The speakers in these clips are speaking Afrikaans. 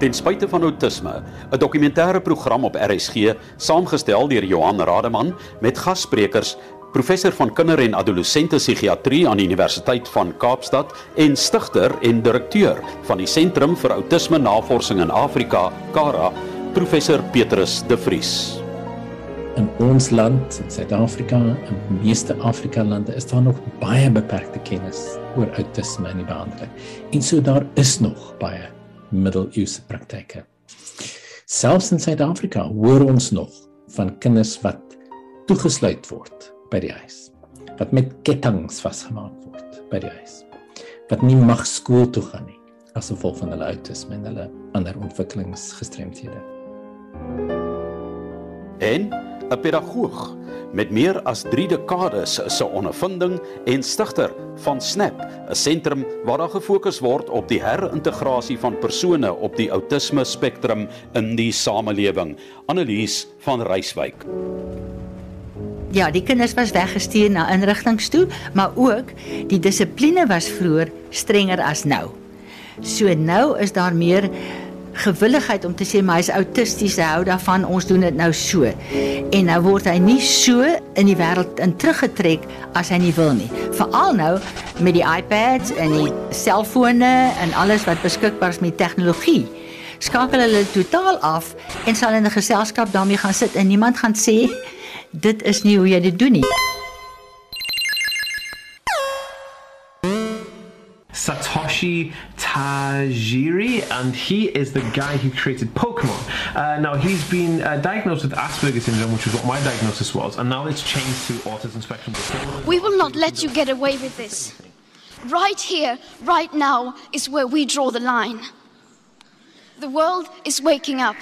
Ten spyte van outisme, 'n dokumentêre program op RSG, saamgestel deur Johan Rademan met gassprekers professor van kinder- en adolessente psigiatrie aan die Universiteit van Kaapstad en stigter en direkteur van die Sentrum vir Autisme Navorsing in Afrika, CARA, professor Petrus De Vries. In ons land, in Suid-Afrika en meeste Afrika lande is daar nog baie beperkte kennis oor outisme en die behandeling. En so daar is nog baie middeleeuse praktyke. Selfs in Suid-Afrika hoor ons nog van kinders wat toegesluit word by die huis. Wat met kettinge vasgemaak word by die huis. Wat nie mag skool toe gaan nie as gevolg van hulle outisme en hulle ander ontwikkelingsgestremthede. En 'n pedagoog met meer as 3 dekades se ondervinding en stigter van Snap, 'n sentrum waar daar gefokus word op die herintegrasie van persone op die outisme spektrum in die samelewing. Annelies van Reiswyk. Ja, die kinders was weggestuur na inrigtinge toe, maar ook die dissipline was vroeër strenger as nou. So nou is daar meer gewilligheid om te sê maar hy's autisties, hy hou daarvan, ons doen dit nou so. En nou word hy nie so in die wêreld in teruggetrek as hy nie wil nie. Veral nou met die iPads en die selfone en alles wat beskikbaar is met tegnologie. Skakel hulle totaal af en sal in 'n geselskap daarmee gaan sit en niemand gaan sê dit is nie hoe jy dit doen nie. Satoshi Tajiri, and he is the guy who created Pokemon. Uh, now, he's been uh, diagnosed with Asperger's syndrome, which is what my diagnosis was, and now it's changed to autism spectrum disorder. We will not let you get away with this. Right here, right now, is where we draw the line. The world is waking up.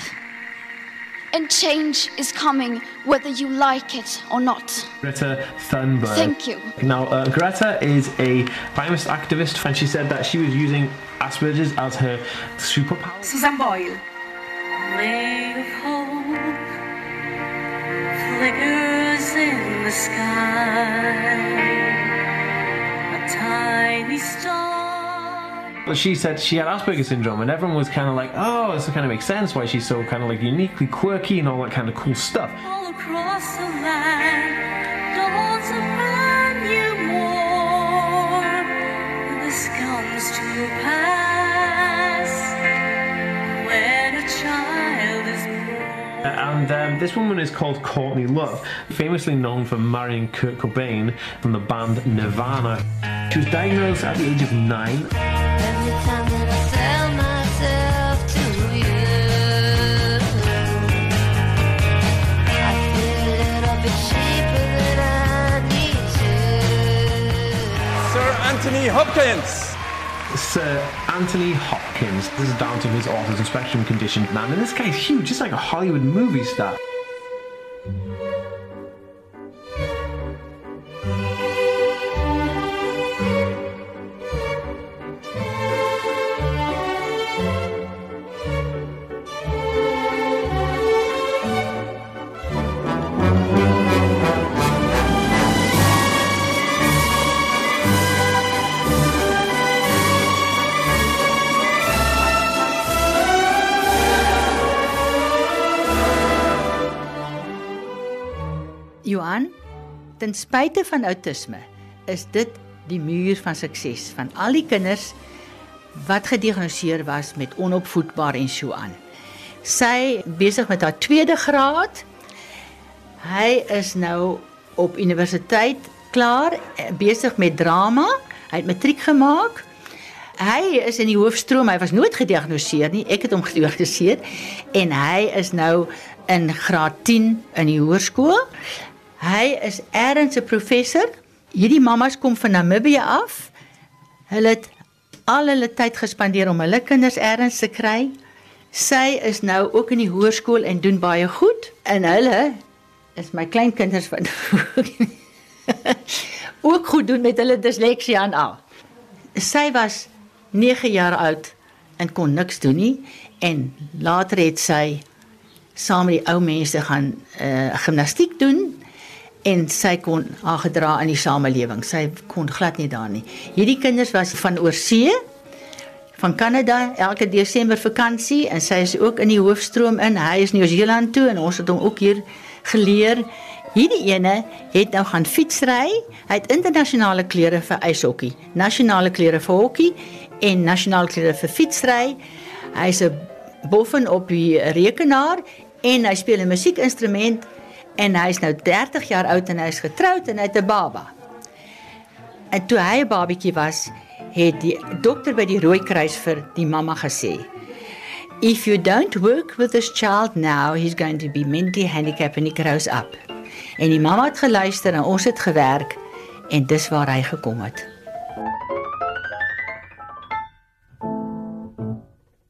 And change is coming whether you like it or not. Greta Thunberg. Thank you. Now, uh, Greta is a feminist activist, and she said that she was using Asperger's as her superpower. Susan Boyle. Ray of hope flickers in the sky. A tiny star. But she said she had Asperger's syndrome, and everyone was kind of like, "Oh, this kind of makes sense why she's so kind of like uniquely quirky and all that kind of cool stuff." All across the land, dawns a brand new morn. This comes to pass when a child is born. And um, this woman is called Courtney Love, famously known for marrying Kurt Cobain from the band Nirvana. She was diagnosed at the age of nine. Anthony Hopkins. Sir Anthony Hopkins. This is down to his autism spectrum condition. Man, in this guy's huge, just like a Hollywood movie star. Ten spyte van outisme, is dit die muur van sukses van al die kinders wat gediagnoseer was met onopvoedbaar en so aan. Sy besig met haar tweede graad. Hy is nou op universiteit klaar, besig met drama. Hy het matriek gemaak. Hy is in die hoofstroom. Hy was nooit gediagnoseer nie. Ek het hom gediagnoseer en hy is nou in graad 10 in die hoërskool. Hy is ergens 'n professor. Hierdie mammas kom van Namibië af. Hulle het al hulle tyd gespandeer om hulle kinders ergens te kry. Sy is nou ook in die hoërskool en doen baie goed. En hulle is my kleinkinders wat ook goed doen met hulle disleksie en al. Sy was 9 jaar oud en kon niks doen nie en later het sy saam met die ou mense gaan uh, gimnastiek doen en sy kon aangedra in die samelewing. Sy kon glad nie daar nie. Hierdie kinders was van oorsee van Kanada elke Desember vakansie en sy is ook in die hoofstroom in. Hy is Nieu-Seeland toe en ons het hom ook hier geleer. Hierdie ene het nou gaan fietsry. Hy het internasionale klere vir ijshokkie, nasionale klere vir hokkie en nasionale klere vir fietsry. Hy's 'n boffen op die rekenaar en hy speel 'n musiekinstrument en hy's nou 30 jaar oud en hy's getroud en hy het 'n baba. En toe hy 'n babatjie was, het die dokter by die Rooikruis vir die mamma gesê: If you don't work with this child now, he's going to be mentally handicapped when he grows up. En die mamma het geluister en ons het gewerk en dis waar hy gekom het.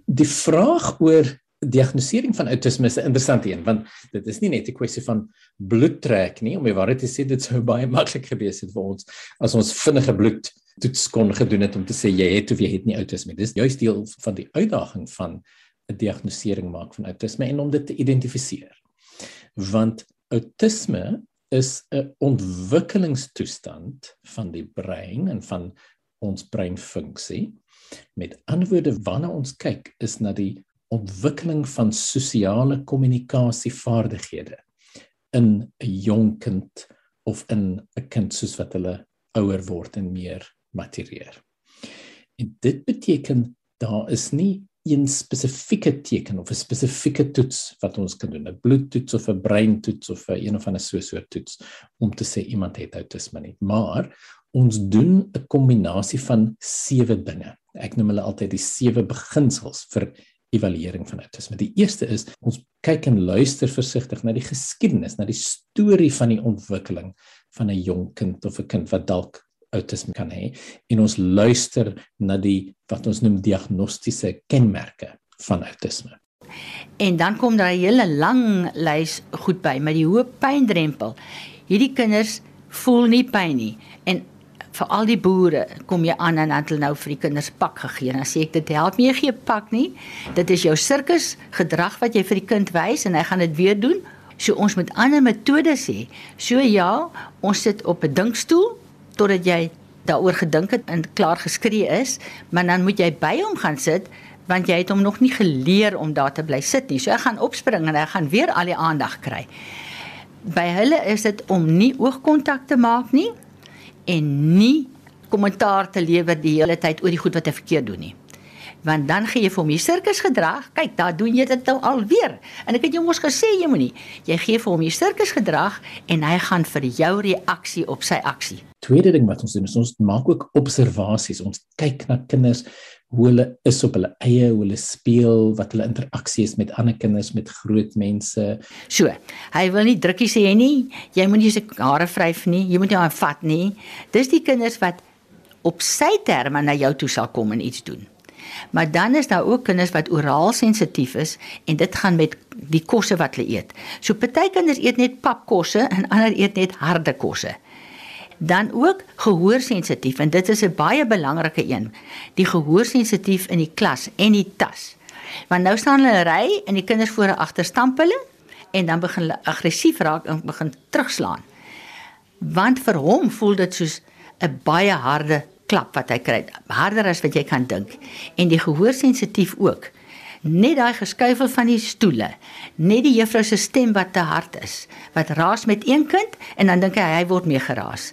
Die vraag oor diagnostisering van outisme is 'n interessante een want dit is nie net 'n kwessie van bloedtrek nie om die waarheid te sê dit sou baie maklik gewees het vir ons as ons vinnige bloed toets kon gedoen het om te sê jy het of jy het nie outisme dis juist deel van die uitdaging van 'n diagnostisering maak van outisme en om dit te identifiseer. Want outisme is 'n ontwikkelingstoestand van die brein en van ons breinfunksie. Met ander woorde wanneer ons kyk is na die ontwikkeling van sosiale kommunikasievaardighede in 'n jong kind of in 'n kind soos wat hulle ouer word en meer matureer. En dit beteken daar is nie een spesifieke teken of 'n spesifieke toets wat ons kan doen, 'n bloedtoets of 'n breintoets of 'n een of ander so soort toets om te sê iemand het outisme nie. Maar ons doen 'n kombinasie van sewe dinge. Ek noem hulle altyd die sewe beginsels vir evaluering van outisme. Die eerste is ons kyk en luister versigtig na die geskiedenis, na die storie van die ontwikkeling van 'n jong kind of 'n kind wat dalk outisme kan hê en ons luister na die wat ons noem diagnostiese kenmerke van outisme. En dan kom daar 'n hele lang lys goed by met die hoë pyndrempel. Hierdie kinders voel nie pyn nie en vir al die boere kom jy aan en dan het hulle nou vir die kinders pak gegee. Dan sê ek dit help nie gee pak nie. Dit is jou sirkus gedrag wat jy vir die kind wys en hy gaan dit weer doen. So ons moet ander metodes hê. So ja, ons sit op 'n dinkstoel totdat jy daaroor gedink het en klaar geskree is, maar dan moet jy by hom gaan sit want jy het hom nog nie geleer om daar te bly sit nie. So hy gaan opspring en hy gaan weer al die aandag kry. By hulle is dit om nie oogkontak te maak nie en nie kommentaar te lewer die hele tyd oor die goed wat hy verkeerd doen nie. Want dan gee jy vir hom die sirkusgedrag. Kyk, daar doen jy dit nou alweer. En ek het jou mos gesê jy moenie. Jy gee vir hom die sirkusgedrag en hy gaan vir jou reaksie op sy aksie. Tweede ding wat ons doen is ons maak ook observasies. Ons kyk na kinders hoe hulle is op hulle eie, hoe hulle speel, wat hulle interaksie is met ander kinders, met groot mense. So, hy wil nie drukkies hê nie. Jy moenie sy hare vryf nie. Jy moet nie hom vat nie. Dis die kinders wat op sy terme na jou toe sal kom en iets doen. Maar dan is daar ook kinders wat oraal sensitief is en dit gaan met die kosse wat hulle eet. So party kinders eet net papkosse en ander eet net harde kosse. Dan ook gehoorsensitief en dit is 'n baie belangrike een. Die gehoorsensitief in die klas en die tas. Want nou staan hulle ry en die kinders voor en agter stamp hulle en dan begin hulle aggressief raak en begin terugslaan. Want vir hom voel dit soos 'n baie harde klap wat hy kry, harder as wat jy kan dink. En die gehoorsensitief ook. Net daai geskuifel van die stoele, net die juffrou se stem wat te hard is, wat raas met een kind en dan dink hy hy word mee geraas.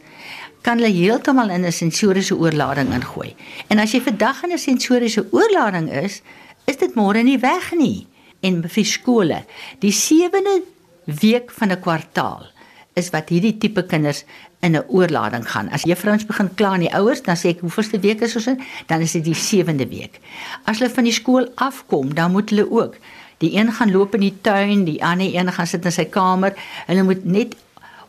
Kan hulle heeltemal in 'n sensoriese oorlading ingooi. En as jy vandag in 'n sensoriese oorlading is, is dit môre nie weg nie. En vir skole, die 7de week van 'n kwartaal is wat hierdie tipe kinders in 'n oorlading gaan. As juffrouens begin kla aan die ouers, dan sê ek hoeveelste week is ons in? Dan is dit die 7de week. As hulle van die skool afkom, dan moet hulle ook die een gaan loop in die tuin, die ander een gaan sit in sy kamer. Hulle moet net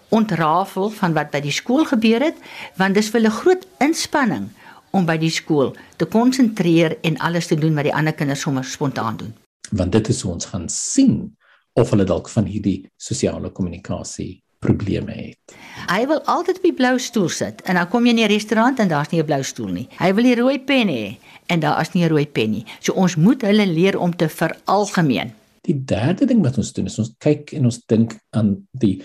ontrafel van wat by die skool gebeur het, want dis vir hulle groot inspanning om by die skool te konsentreer en alles te doen wat die ander kinders sommer spontaan doen. Want dit is hoe ons gaan sien of hulle dalk van hierdie sosiale kommunikasie probleme het. Hy wil altyd op die blou stoel sit en dan kom jy in 'n restaurant en daar's nie 'n blou stoel nie. Hy wil die rooi pen hê en daar is nie 'n rooi pen nie. So ons moet hulle leer om te veralgemeen. Die derde ding wat ons doen is ons kyk en ons dink aan die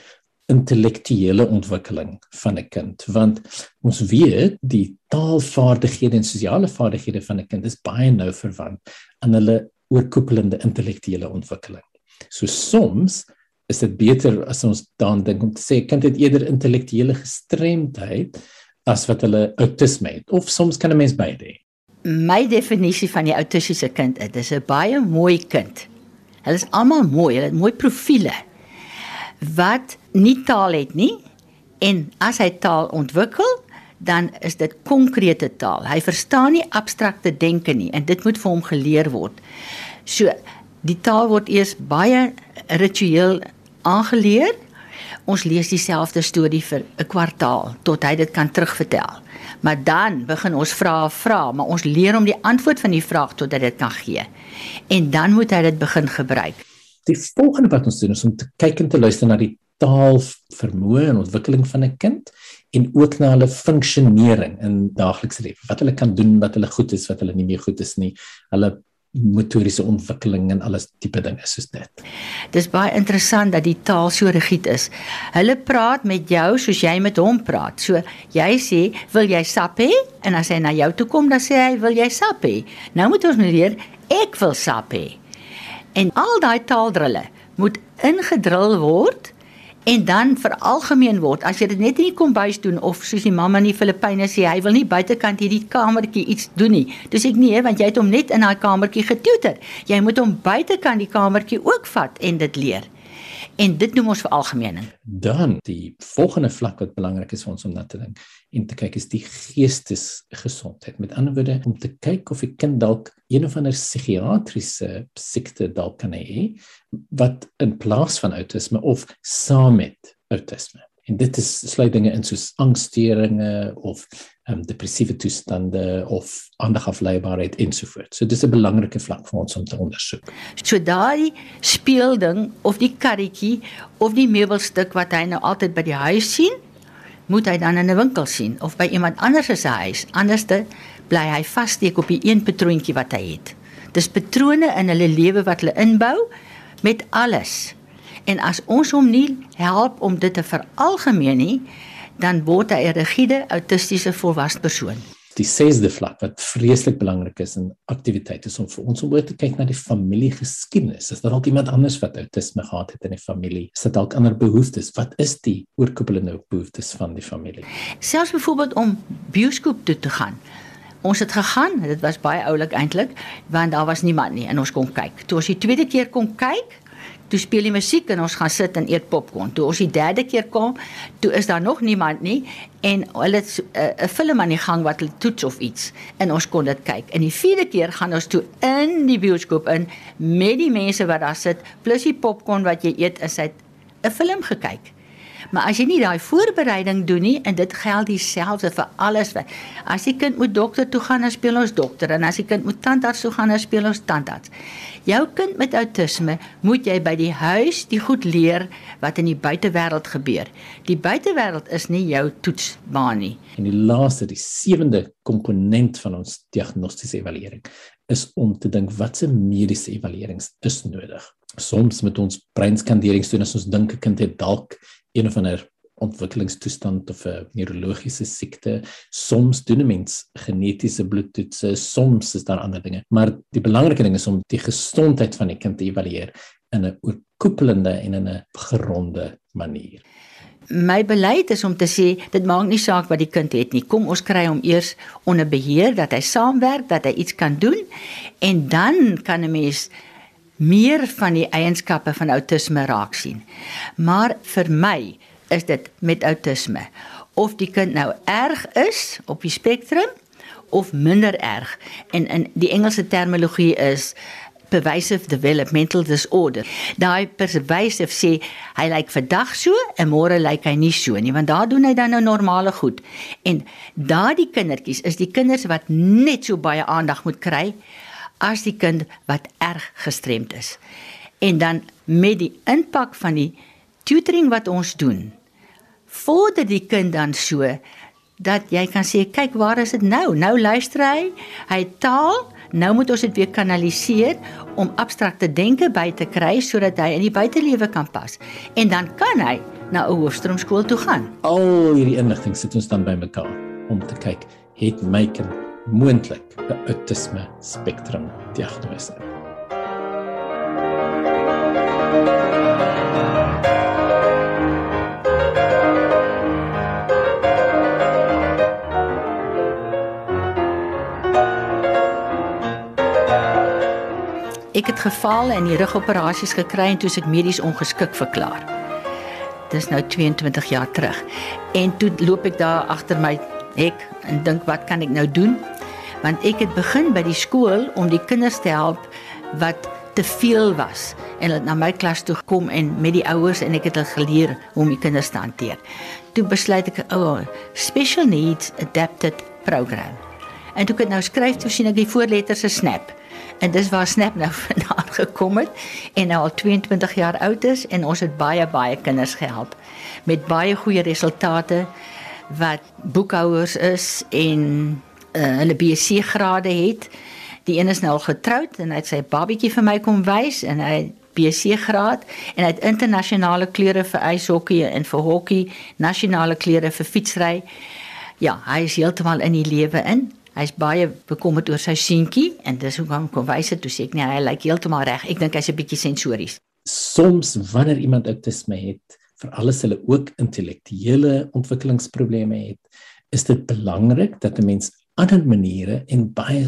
intellektuele ontwikkeling van 'n kind want ons weet die taalvaardighede en sosiale vaardighede van 'n kind is baie nou verwant aan hulle oorkoepelende intellektuele ontwikkeling. So soms is dit beter as ons dan dink om te sê kind het eerder intellektuele gestremdheid as wat hulle autisme het of soms kan 'n mens beide hê. My definisie van die autistiese kind is dis 'n baie mooi kind. Hulle is almal mooi, hulle het mooi profile wat nie taal het nie en as hy taal ontwikkel dan is dit konkrete taal. Hy verstaan nie abstrakte denke nie en dit moet vir hom geleer word. So die taal word eers baie ritueel aangeleer. Ons lees dieselfde storie vir 'n kwartaal tot hy dit kan terugvertel. Maar dan begin ons vra vra, maar ons leer hom die antwoord van die vraag totdat hy dit kan gee. En dan moet hy dit begin gebruik. Die volgende wat ons doen is om te kyk en te luister na die taalvermoë en ontwikkeling van 'n kind en ook na hulle funksionering in daaglikse lewe. Wat hulle kan doen, wat hulle goed is, wat hulle nie meer goed is nie. Hulle motoriese ontwikkeling en alles tipe dinge soos dit. Dis baie interessant dat die taal so rigied is. Hulle praat met jou soos jy met hom praat. So jy sê, "Wil jy sap hê?" En as hy na jou toe kom, dan sê hy, "Wil jy sap hê?" Nou moet ons leer, "Ek wil sap hê." En al daai taaldrille moet ingedrul word en dan veralgemeen word. As jy dit net in die kombuis doen of soos die mamma in die Filippyne sê, hy wil nie buitekant hierdie kamertjie iets doen nie. Dis ek nee, want jy het hom net in daai kamertjie getutor. Jy moet hom buitekant die kamertjie ook vat en dit leer. En dit noem ons veralgemening. Dan die volgende vlak wat belangrik is vir ons om na te dink en te kyk is die geestesgesondheid. Met ander woorde om te kyk of 'n kind dalk een of ander psigiatriese siekte dalk kan hê wat in plaas van outisme of saam met outisme. En dit is sluit dinge in soos angsstoornisse of um, depressiewe toestande of aandagafleibaarheid ensovoorts. So dis 'n belangrike vlak vir ons om te ondersoek. So daai speelding of die karretjie of die meubelstuk wat hy nou altyd by die huis sien, moet hy dan in 'n winkel sien of by iemand anders se huis. Anderste bly hy vassteek op die een patroontjie wat hy het. Dis patrone in hulle lewe wat hulle inbou met alles. En as ons hom nie help om dit te veralgemeen nie, dan word hy 'n rigiede autistiese volwasse persoon. Die sesde vlak wat vreeslik belangrik is in aktiwiteite is om vir ons om oor te kyk na die familiegeskiedenis. Is daar dalk iemand anders wat outisme gehad het in die familie? Is dit dalk ander behoeftes? Wat is die oorkoepelende behoeftes van die familie? Selfs byvoorbeeld om bioskoop toe te gaan. Ons het gegaan, dit was baie oulik eintlik, want daar was niemand nie en ons kon kyk. Toe ons die tweede keer kon kyk, toe speel die musiek en ons gaan sit en eet popcorn. Toe ons die derde keer kom, toe is daar nog niemand nie en hulle het so, 'n uh, film aan die gang wat hulle toets of iets en ons kon dit kyk. En die vierde keer gaan ons toe in die bioskoop in met die mense wat daar sit plus die popcorn wat jy eet, is hy 'n film gekyk. Maar as jy nie daai voorbereiding doen nie en dit geld dieselfde vir alles wat as die kind moet dokter toe gaan, dan speel ons dokter en as die kind moet tandarts toe gaan, dan speel ons tandarts. Jou kind met outisme moet jy by die huis die goed leer wat in die buitewêreld gebeur. Die buitewêreld is nie jou toetsbaan nie. En die laaste, die sewende komponent van ons diagnostiese evaluering is om te dink watse mediese evaluerings is nodig. Soms met ons breinskanderings doen as ons dink 'n kind het dalk een of ander ontwikkelingstoestand of 'n neurologiese siekte. Soms doen 'n mens genetiese bloedtoetse, soms is daar ander dinge. Maar die belangrike ding is om die gesondheid van die kind te evalueer in 'n oorkoepelende en in 'n geronde manier. My beleid is om te sê dit maak nie saak wat die kind het nie. Kom ons kry hom eers onder beheer dat hy saamwerk, dat hy iets kan doen en dan kan 'n mens meer van die eienskappe van outisme raak sien. Maar vir my is dit met outisme of die kind nou erg is op die spektrum of minder erg en in die Engelse terminologie is pervasive developmental disorder. Daai pervasive sê hy lyk vandag so en môre lyk hy nie so nie want daar doen hy dan nou normale goed. En daardie kindertjies is die kinders wat net so baie aandag moet kry as die kind wat erg gestremd is. En dan met die impak van die tutoring wat ons doen, vorder die kind dan so dat jy kan sê kyk waar is dit nou? Nou luister hy, hy taal, nou moet ons dit weer kanaliseer om abstrakte denke by te kry sodat hy in die buitelewe kan pas. En dan kan hy na 'n hoofstroomskool toe gaan. Al hierdie inligting sit ons dan bymekaar om te kyk het my kind moontlik 'n autisme spektrum diagnose. Ek het geval en die rugoperasies gekry en toe is ek medies ongeskik verklaar. Dis nou 22 jaar terug. En toe loop ek daar agter my hek en dink wat kan ek nou doen? Want ek het begin by die skool om die kinders te help wat te veel was en hulle na my klas toe gekom en met die ouers en ek het hulle geleer hoe om die kinders te hanteer. Toe besluit ek, "O, oh, special needs adapted program." En toe ek dit nou skryf, toe sien ek die voorletters se snap. En dis waar Snap nou vandaan gekom het en nou al 22 jaar oud is en ons het baie baie kinders gehelp met baie goeie resultate wat boekhouers is en uh, hulle BSc grade het. Die een is nou al getroud en hy het sy babietjie vir my kom wys en hy BSc graad en hy het internasionale kleure vir ijshokkie en vir hokkie, nasionale kleure vir fietsry. Ja, hy is heeltemal in die lewe in. Hy's baie bekommerd oor sy seentjie en dis hoekom kom wys dit toe sê ek nee, hy lyk heeltemal reg. Ek dink hy's 'n bietjie sensories. Soms wanneer iemand autisme het, veral as hulle ook intellektuele ontwikkelingsprobleme het, is dit belangrik dat 'n mens ander maniere en baie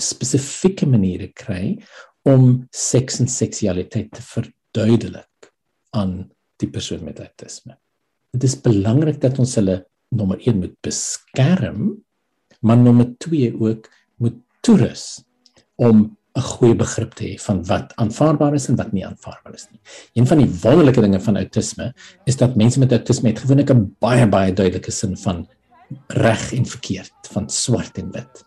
spesifieke maniere kry om seks en seksualiteit te verduidelik aan die persoon met autisme. Dit is belangrik dat ons hulle nommer 1 moet beskerm, maar nommer 2 ook moet toerus om 'n goeie begrip te hê van wat aanvaarbaar is en wat nie aanvaarbaar is nie. Een van die wonderlike dinge van autisme is dat mense met autisme het gewoonlik 'n baie baie duidelike sin van reg en verkeerd, van swart en wit.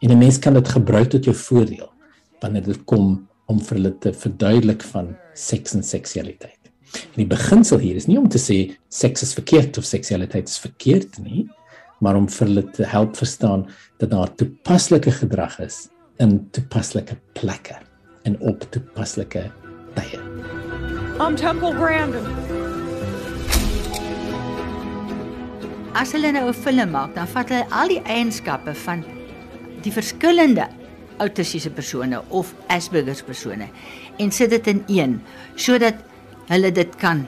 En 'n mens kan dit gebruik tot jou voordeel wanneer dit kom om vir hulle te verduidelik van seks en seksualiteit. En die beginsel hier is nie om te sê seks is verkeerd of seksualiteit is verkeerd nie, maar om vir hulle te help verstaan dat daar toepaslike gedrag is in toepaslike plekke en op toepaslike tye. I'm Temple Grandin. As hulle nou 'n film maak, dan vat hulle al die eienskappe van die verskillende autistiese persone of Asperger persone en sit dit in een sodat hulle dit kan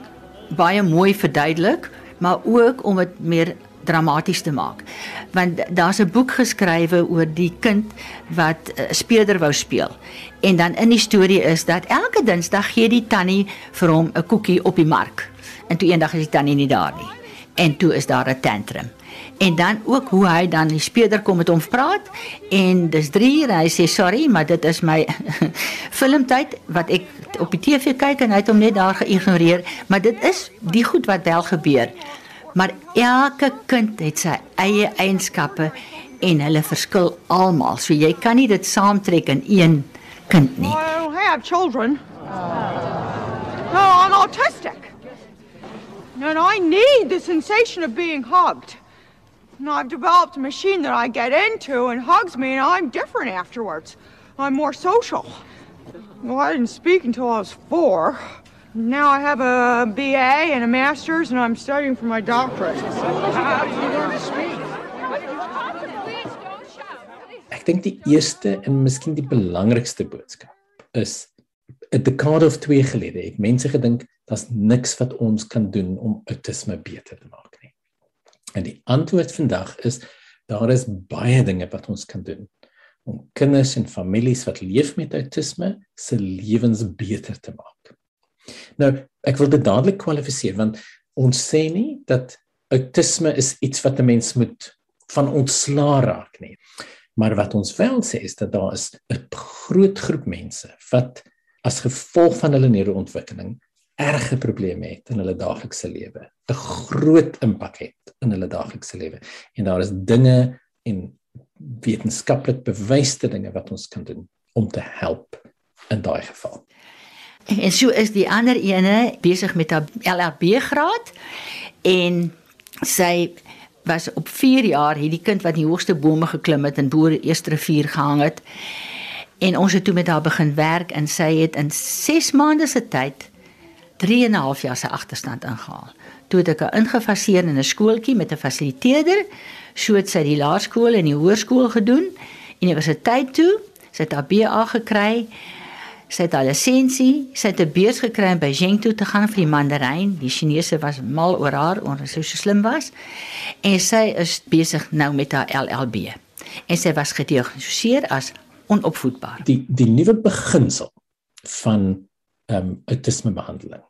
baie mooi verduidelik, maar ook om dit meer dramaties te maak. Want daar's 'n boek geskrywe oor die kind wat uh, speeder wou speel. En dan in die storie is dat elke Dinsdag gee die tannie vir hom 'n koekie op die mark. En toe eendag is die tannie nie daar nie. En toe is daar 'n tantrum. En dan ook hoe hy dan die speeder kom met hom praat en dis 3 uur hy sê sorry maar dit is my filmtyd wat ek op die TV kyk en hy het hom net daar geïgnoreer maar dit is die goed wat wel gebeur maar elke kind het sy eie eienskappe en hulle verskil almal. So jy kan nie dit saamtrek in een kind nie. I don't have children. No, I'm autistic. And I need the sensation of being hugged. And I've developed a machine that I get into and hugs me, and I'm different afterwards. I'm more social. Well, I didn't speak until I was four. Now I have a BA and a master's, and I'm studying for my doctorate. Ek dink die eerste en miskien die belangrikste boodskap is 'n dekade of 2 gelede het mense gedink daar's niks wat ons kan doen om autisme beter te maak nie. En die antwoord vandag is daar is baie dinge wat ons kan doen om kinders en families wat leef met autisme se lewens beter te maak. Nou, ek wil dit dadelik kwalifiseer want ons sê nie dat autisme is iets wat 'n mens moet van ontslaa raak nie. Maar wat ons wel sê is dat daar is 'n groot groep mense wat as gevolg van hulle neuroontwikkeling erge probleme het in hulle daaglikse lewe, 'n groot impak het in hulle daaglikse lewe. En daar is dinge en wetenskaplik bewyste dinge wat ons kan doen om te help in daai geval. En so is die ander ene besig met haar LLB graad en sy was op 4 jaar hierdie kind wat die hoogste bome geklim het en bo die eerste rivier gehang het. En ons het toe met haar begin werk en sy het in 6 maande se tyd 3 en 'n half jaar se agterstand ingehaal. Toe het ek haar ingefaseer in 'n skooltjie met 'n fasiliteerder. So het sy die laerskool en die hoërskool gedoen. Universiteit toe, sy het haar BA gekry. Sy het haar lisensie, sy het 'n beurs gekry om by Beijing toe te gaan vir die mandaryn. Die Chinese was mal oor haar omdat sy so slim was. En sy is besig nou met haar LLB. En sy was gediagnoseer as onopvoedbaar. Die die nuwe beginsel van um, autismebehandeling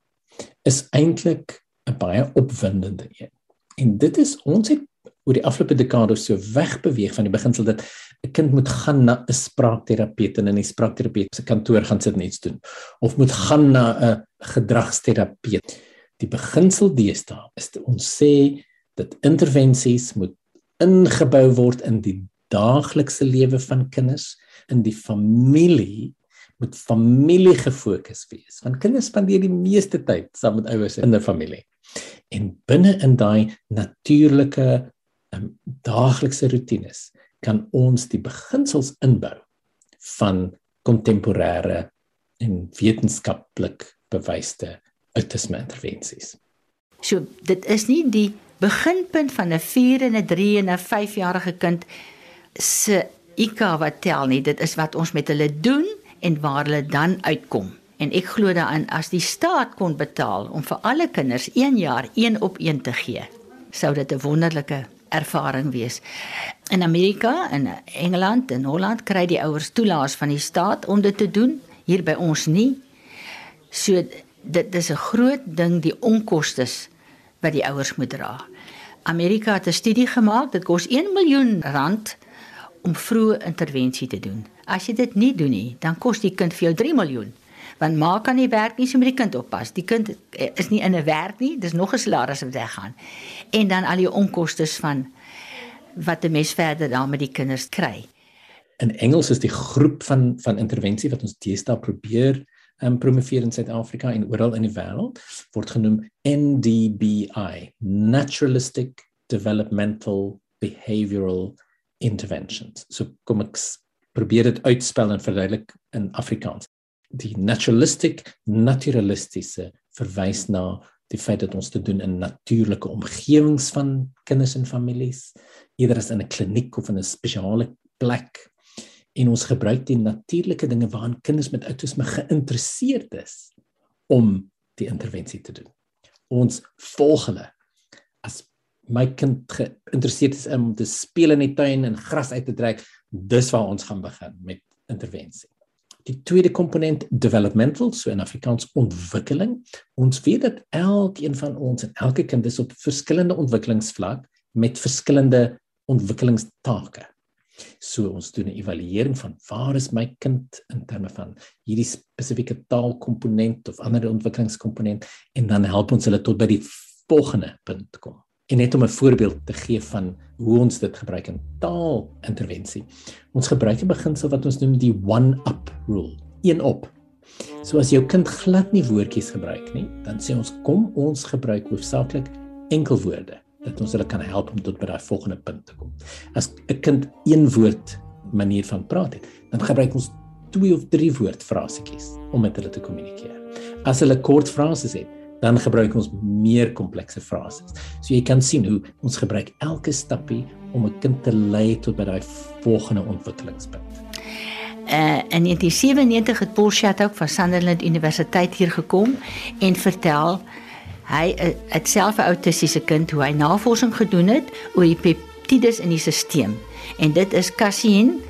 is eintlik 'n baie opwindende een. En dit is ons het oor die afgelope dekade so wegbeweeg van die beginsel dat 'n kind moet gaan na 'n spraakterapeut en in die spraakterapeut se kantoor gaan sit en iets doen of moet gaan na 'n gedragsterapeut. Die beginsel deesdae is ons sê dat intervensies moet ingebou word in die daaglikse lewe van kinders in die familie moet familie gefokus wees want kinders spandeer die meeste tyd saam met ouers in 'n familie. En binne in daai natuurlike um, daaglikse rotines kan ons die beginsels inbou van kontemporêre en wetenskaplik bewyste autisme intervensies. So dit is nie die beginpunt van 'n 4 en 'n 3 en 'n 5-jarige kind se IQ wat tel nie, dit is wat ons met hulle doen en waar hulle dan uitkom. En ek glo daarin as die staat kon betaal om vir alle kinders 1 jaar 1 op 1 te gee, sou dit 'n wonderlike ervaring wees. In Amerika en Engeland en Holland kry die ouers toelaas van die staat om dit te doen, hier by ons nie. So dit dis 'n groot ding die onkoste wat die ouers moet dra. Amerika het 'n studie gemaak, dit kos 1 miljoen rand om vroeë intervensie te doen. As jy dit nie doen nie, dan kos die kind vir jou 3 miljoen. Want ma kan nie werk nie, so moet die kind oppas. Die kind is nie in 'n werk nie, dis nog 'n salaris wat weggaan. En dan al die onkoste van wat 'n mens verder dan met die kinders kry. In Engels is die groep van van intervensie wat ons deesdae probeer um, promoveer in Suid-Afrika en oral in die wêreld word genoem NDBI, Naturalistic Developmental Behavioral Interventions. So kom ek probeer dit uitspel en verduidelik in Afrikaans. Die naturalistic naturalistiese verwys na die feit dat ons te doen in natuurlike omgewings van kinders en families, eerder as in 'n kliniek of in 'n spesiale plek. En ons gebruik die natuurlike dinge waaraan kinders met outisme geïnteresseerd is om die intervensie te doen. Ons volg hulle as my kind geïnteresseerd is om te speel in die tuin en gras uit te trek, dis waar ons gaan begin met intervensie. Die tweede komponent developmental, so in Afrikaans ontwikkeling. Ons weet dat elkeen van ons en elke kind is op verskillende ontwikkelingsvlak met verskillende ontwikkelingstake. So ons doen 'n evaluering van waar is my kind in terme van hierdie spesifieke taalkomponent of ander ontwikkelingskomponent en dan help ons hulle tot by die volgende punt kom. En net om 'n voorbeeld te gee van hoe ons dit gebruik in taalintervensie. Ons gebruik 'n beginsel wat ons noem die one up rule, een op. So as jou kind glad nie woordjies gebruik nie, dan sê ons kom ons gebruik hoofsaaklik enkelwoorde dat ons hulle kan help om tot by daai volgende punt te kom. As 'n kind een woord manier van praat het, dan gebruik ons twee of drie woordfrasetjies om met hulle te kommunikeer. As hulle kort frases het, dan gebruik ons meer komplekse frases. So jy kan sien hoe ons gebruik elke stappie om 'n kind te lei tot by daai volgende ontwikkelingspunt. Uh, in 1997 het Paul Shattuck van Sunderland Universiteit hier gekom en vertel hy uh, het self 'n autistiese kind hoe hy navorsing gedoen het oor die peptides in die stelsel. En dit is casein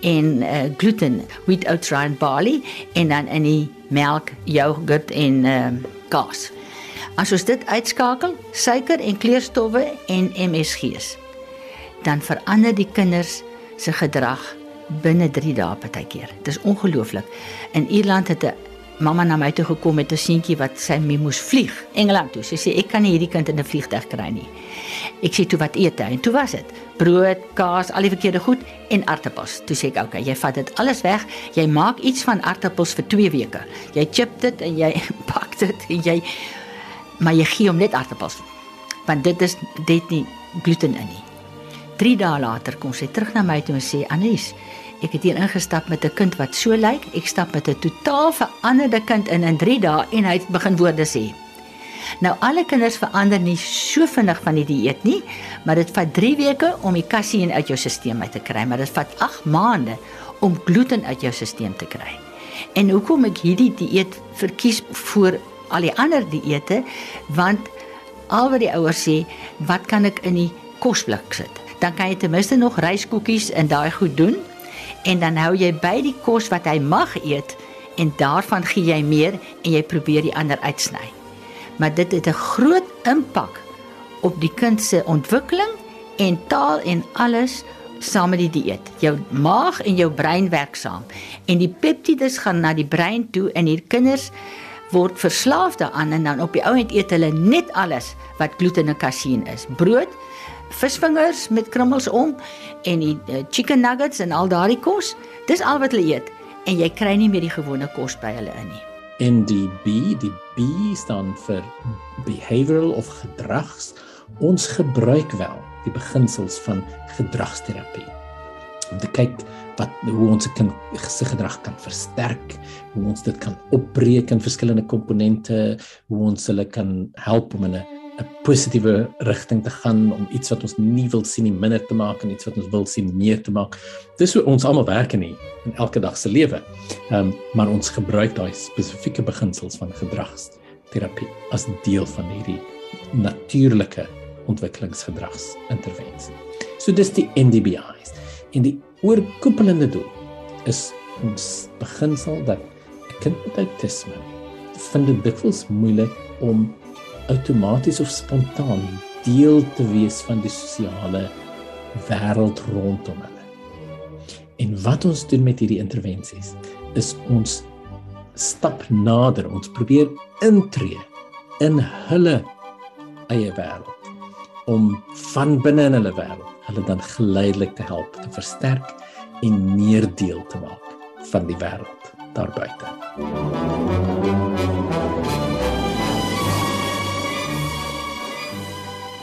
en uh, gluten, wheat oats rye and barley en dan in die melk, yoghurt en uh, kaas. As ons dit uitskakel, suiker en kleurstowwe en MSG's, dan verander die kinders se gedrag binne 3 dae partykeer. Dit is ongelooflik. In Ierland het 'n mamma na my toe gekom met 'n seentjie wat sy mee moes vlieg Engeland toe. Sy sê ek kan nie hierdie kind in 'n vliegtuig kry nie. Ek sê toe wat eet hy? En toe was dit brood, kaas, al die verkeerde goed en aartappels. Toe sê ek, "Oké, okay, jy vat dit alles weg. Jy maak iets van aartappels vir 2 weke. Jy chip dit en jy pak dit en jy maar jy gee hom net aartappels. Want dit is dit nie gluten in nie. 3 dae later kom sy terug na my toe en sê, "Annelies, ek het hier ingestap met 'n kind wat so lyk. Ek stap met 'n totaal veranderde kind in in 3 dae en hy het begin woorde sê." Nou alle kinders verander nie so vinnig van die dieet nie, maar dit vat 3 weke om die kasein uit jou stelsel uit te kry, maar dit vat 8 maande om gluten uit jou stelsel te kry. En hoekom ek hierdie dieet verkies voor al die ander dieete, want al wat die ouers sê, wat kan ek in die kosblik sit? Dan kan jy ten minste nog ryskoekies en daai goed doen en dan hou jy by die kos wat hy mag eet en daarvan gee jy meer en jy probeer die ander uitsny. Maar dit het 'n groot impak op die kind se ontwikkeling en taal en alles saam met die dieet. Jou maag en jou brein werk saam en die peptides gaan na die brein toe en hier kinders word verslaaf daaraan en dan op die ou end eet hulle net alles wat gluten en kasein is. Brood, visvingers met krummels om en die uh, chicken nuggets en al daardie kos. Dis al wat hulle eet en jy kry nie meer die gewone kos by hulle in nie. En die B, die B staan vir behavioral of gedrags. Ons gebruik wel die beginsels van gedragsterapie om te kyk wat hoe ons 'n kind se gedrag kan versterk, hoe ons dit kan opbreek in verskillende komponente, hoe ons hulle kan help om in 'n 'n positiewe rigting te gaan om iets wat ons nie wil sien nie minder te maak en iets wat ons wil sien meer te maak. Dis hoe ons almal werk in die, in elke dag se lewe. Ehm um, maar ons gebruik daai spesifieke beginsels van gedragsterapie as deel van hierdie natuurlike ontwikkelingsgedragsintervensie. So dis die NDBI's. En die oorkoepelende doel is ons beginsel dat 'n kind met outisme vind dit dikwels moeilik om outomaties of spontaan deel te wees van die sosiale wêreld rondom hulle. En wat ons doen met hierdie intervensies is ons stap nader, ons probeer intree in hulle eie wêreld om van binne in hulle wêreld hulle dan geleidelik te help te versterk en meer deel te maak van die wêreld daar buite.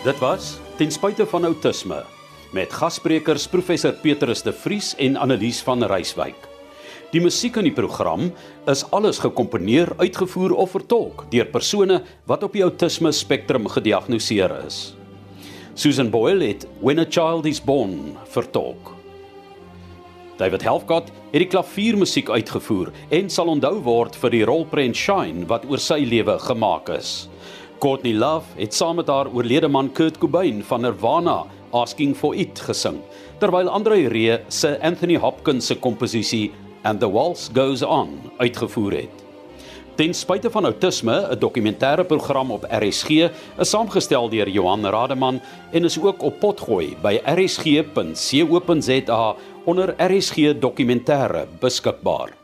Dit was ten spyte van outisme met gassprekers professor Petrus de Vries en Annelies van Reiswyk. Die musiek in die program is alles gekomponeer, uitgevoer of vertolk deur persone wat op die outisme spektrum gediagnoseer is. Susan Boyle het When a Child is Born vertolk. David Helfgott het die klaviermusiek uitgevoer en sal onthou word vir die rolprent Shine wat oor sy lewe gemaak is. Courtney Love het saam met haar oorlede man Kurt Cobain van Nirvana Asking for It gesing, terwyl Andre Ree se Anthony Hopkins se komposisie And the Waltz Goes On uitgevoer het. Ten spyte van outisme, 'n dokumentêre program op RSG, is saamgestel deur Johan Rademan en is ook op potgooi by rsg.co.za onder RSG dokumentêre beskikbaar.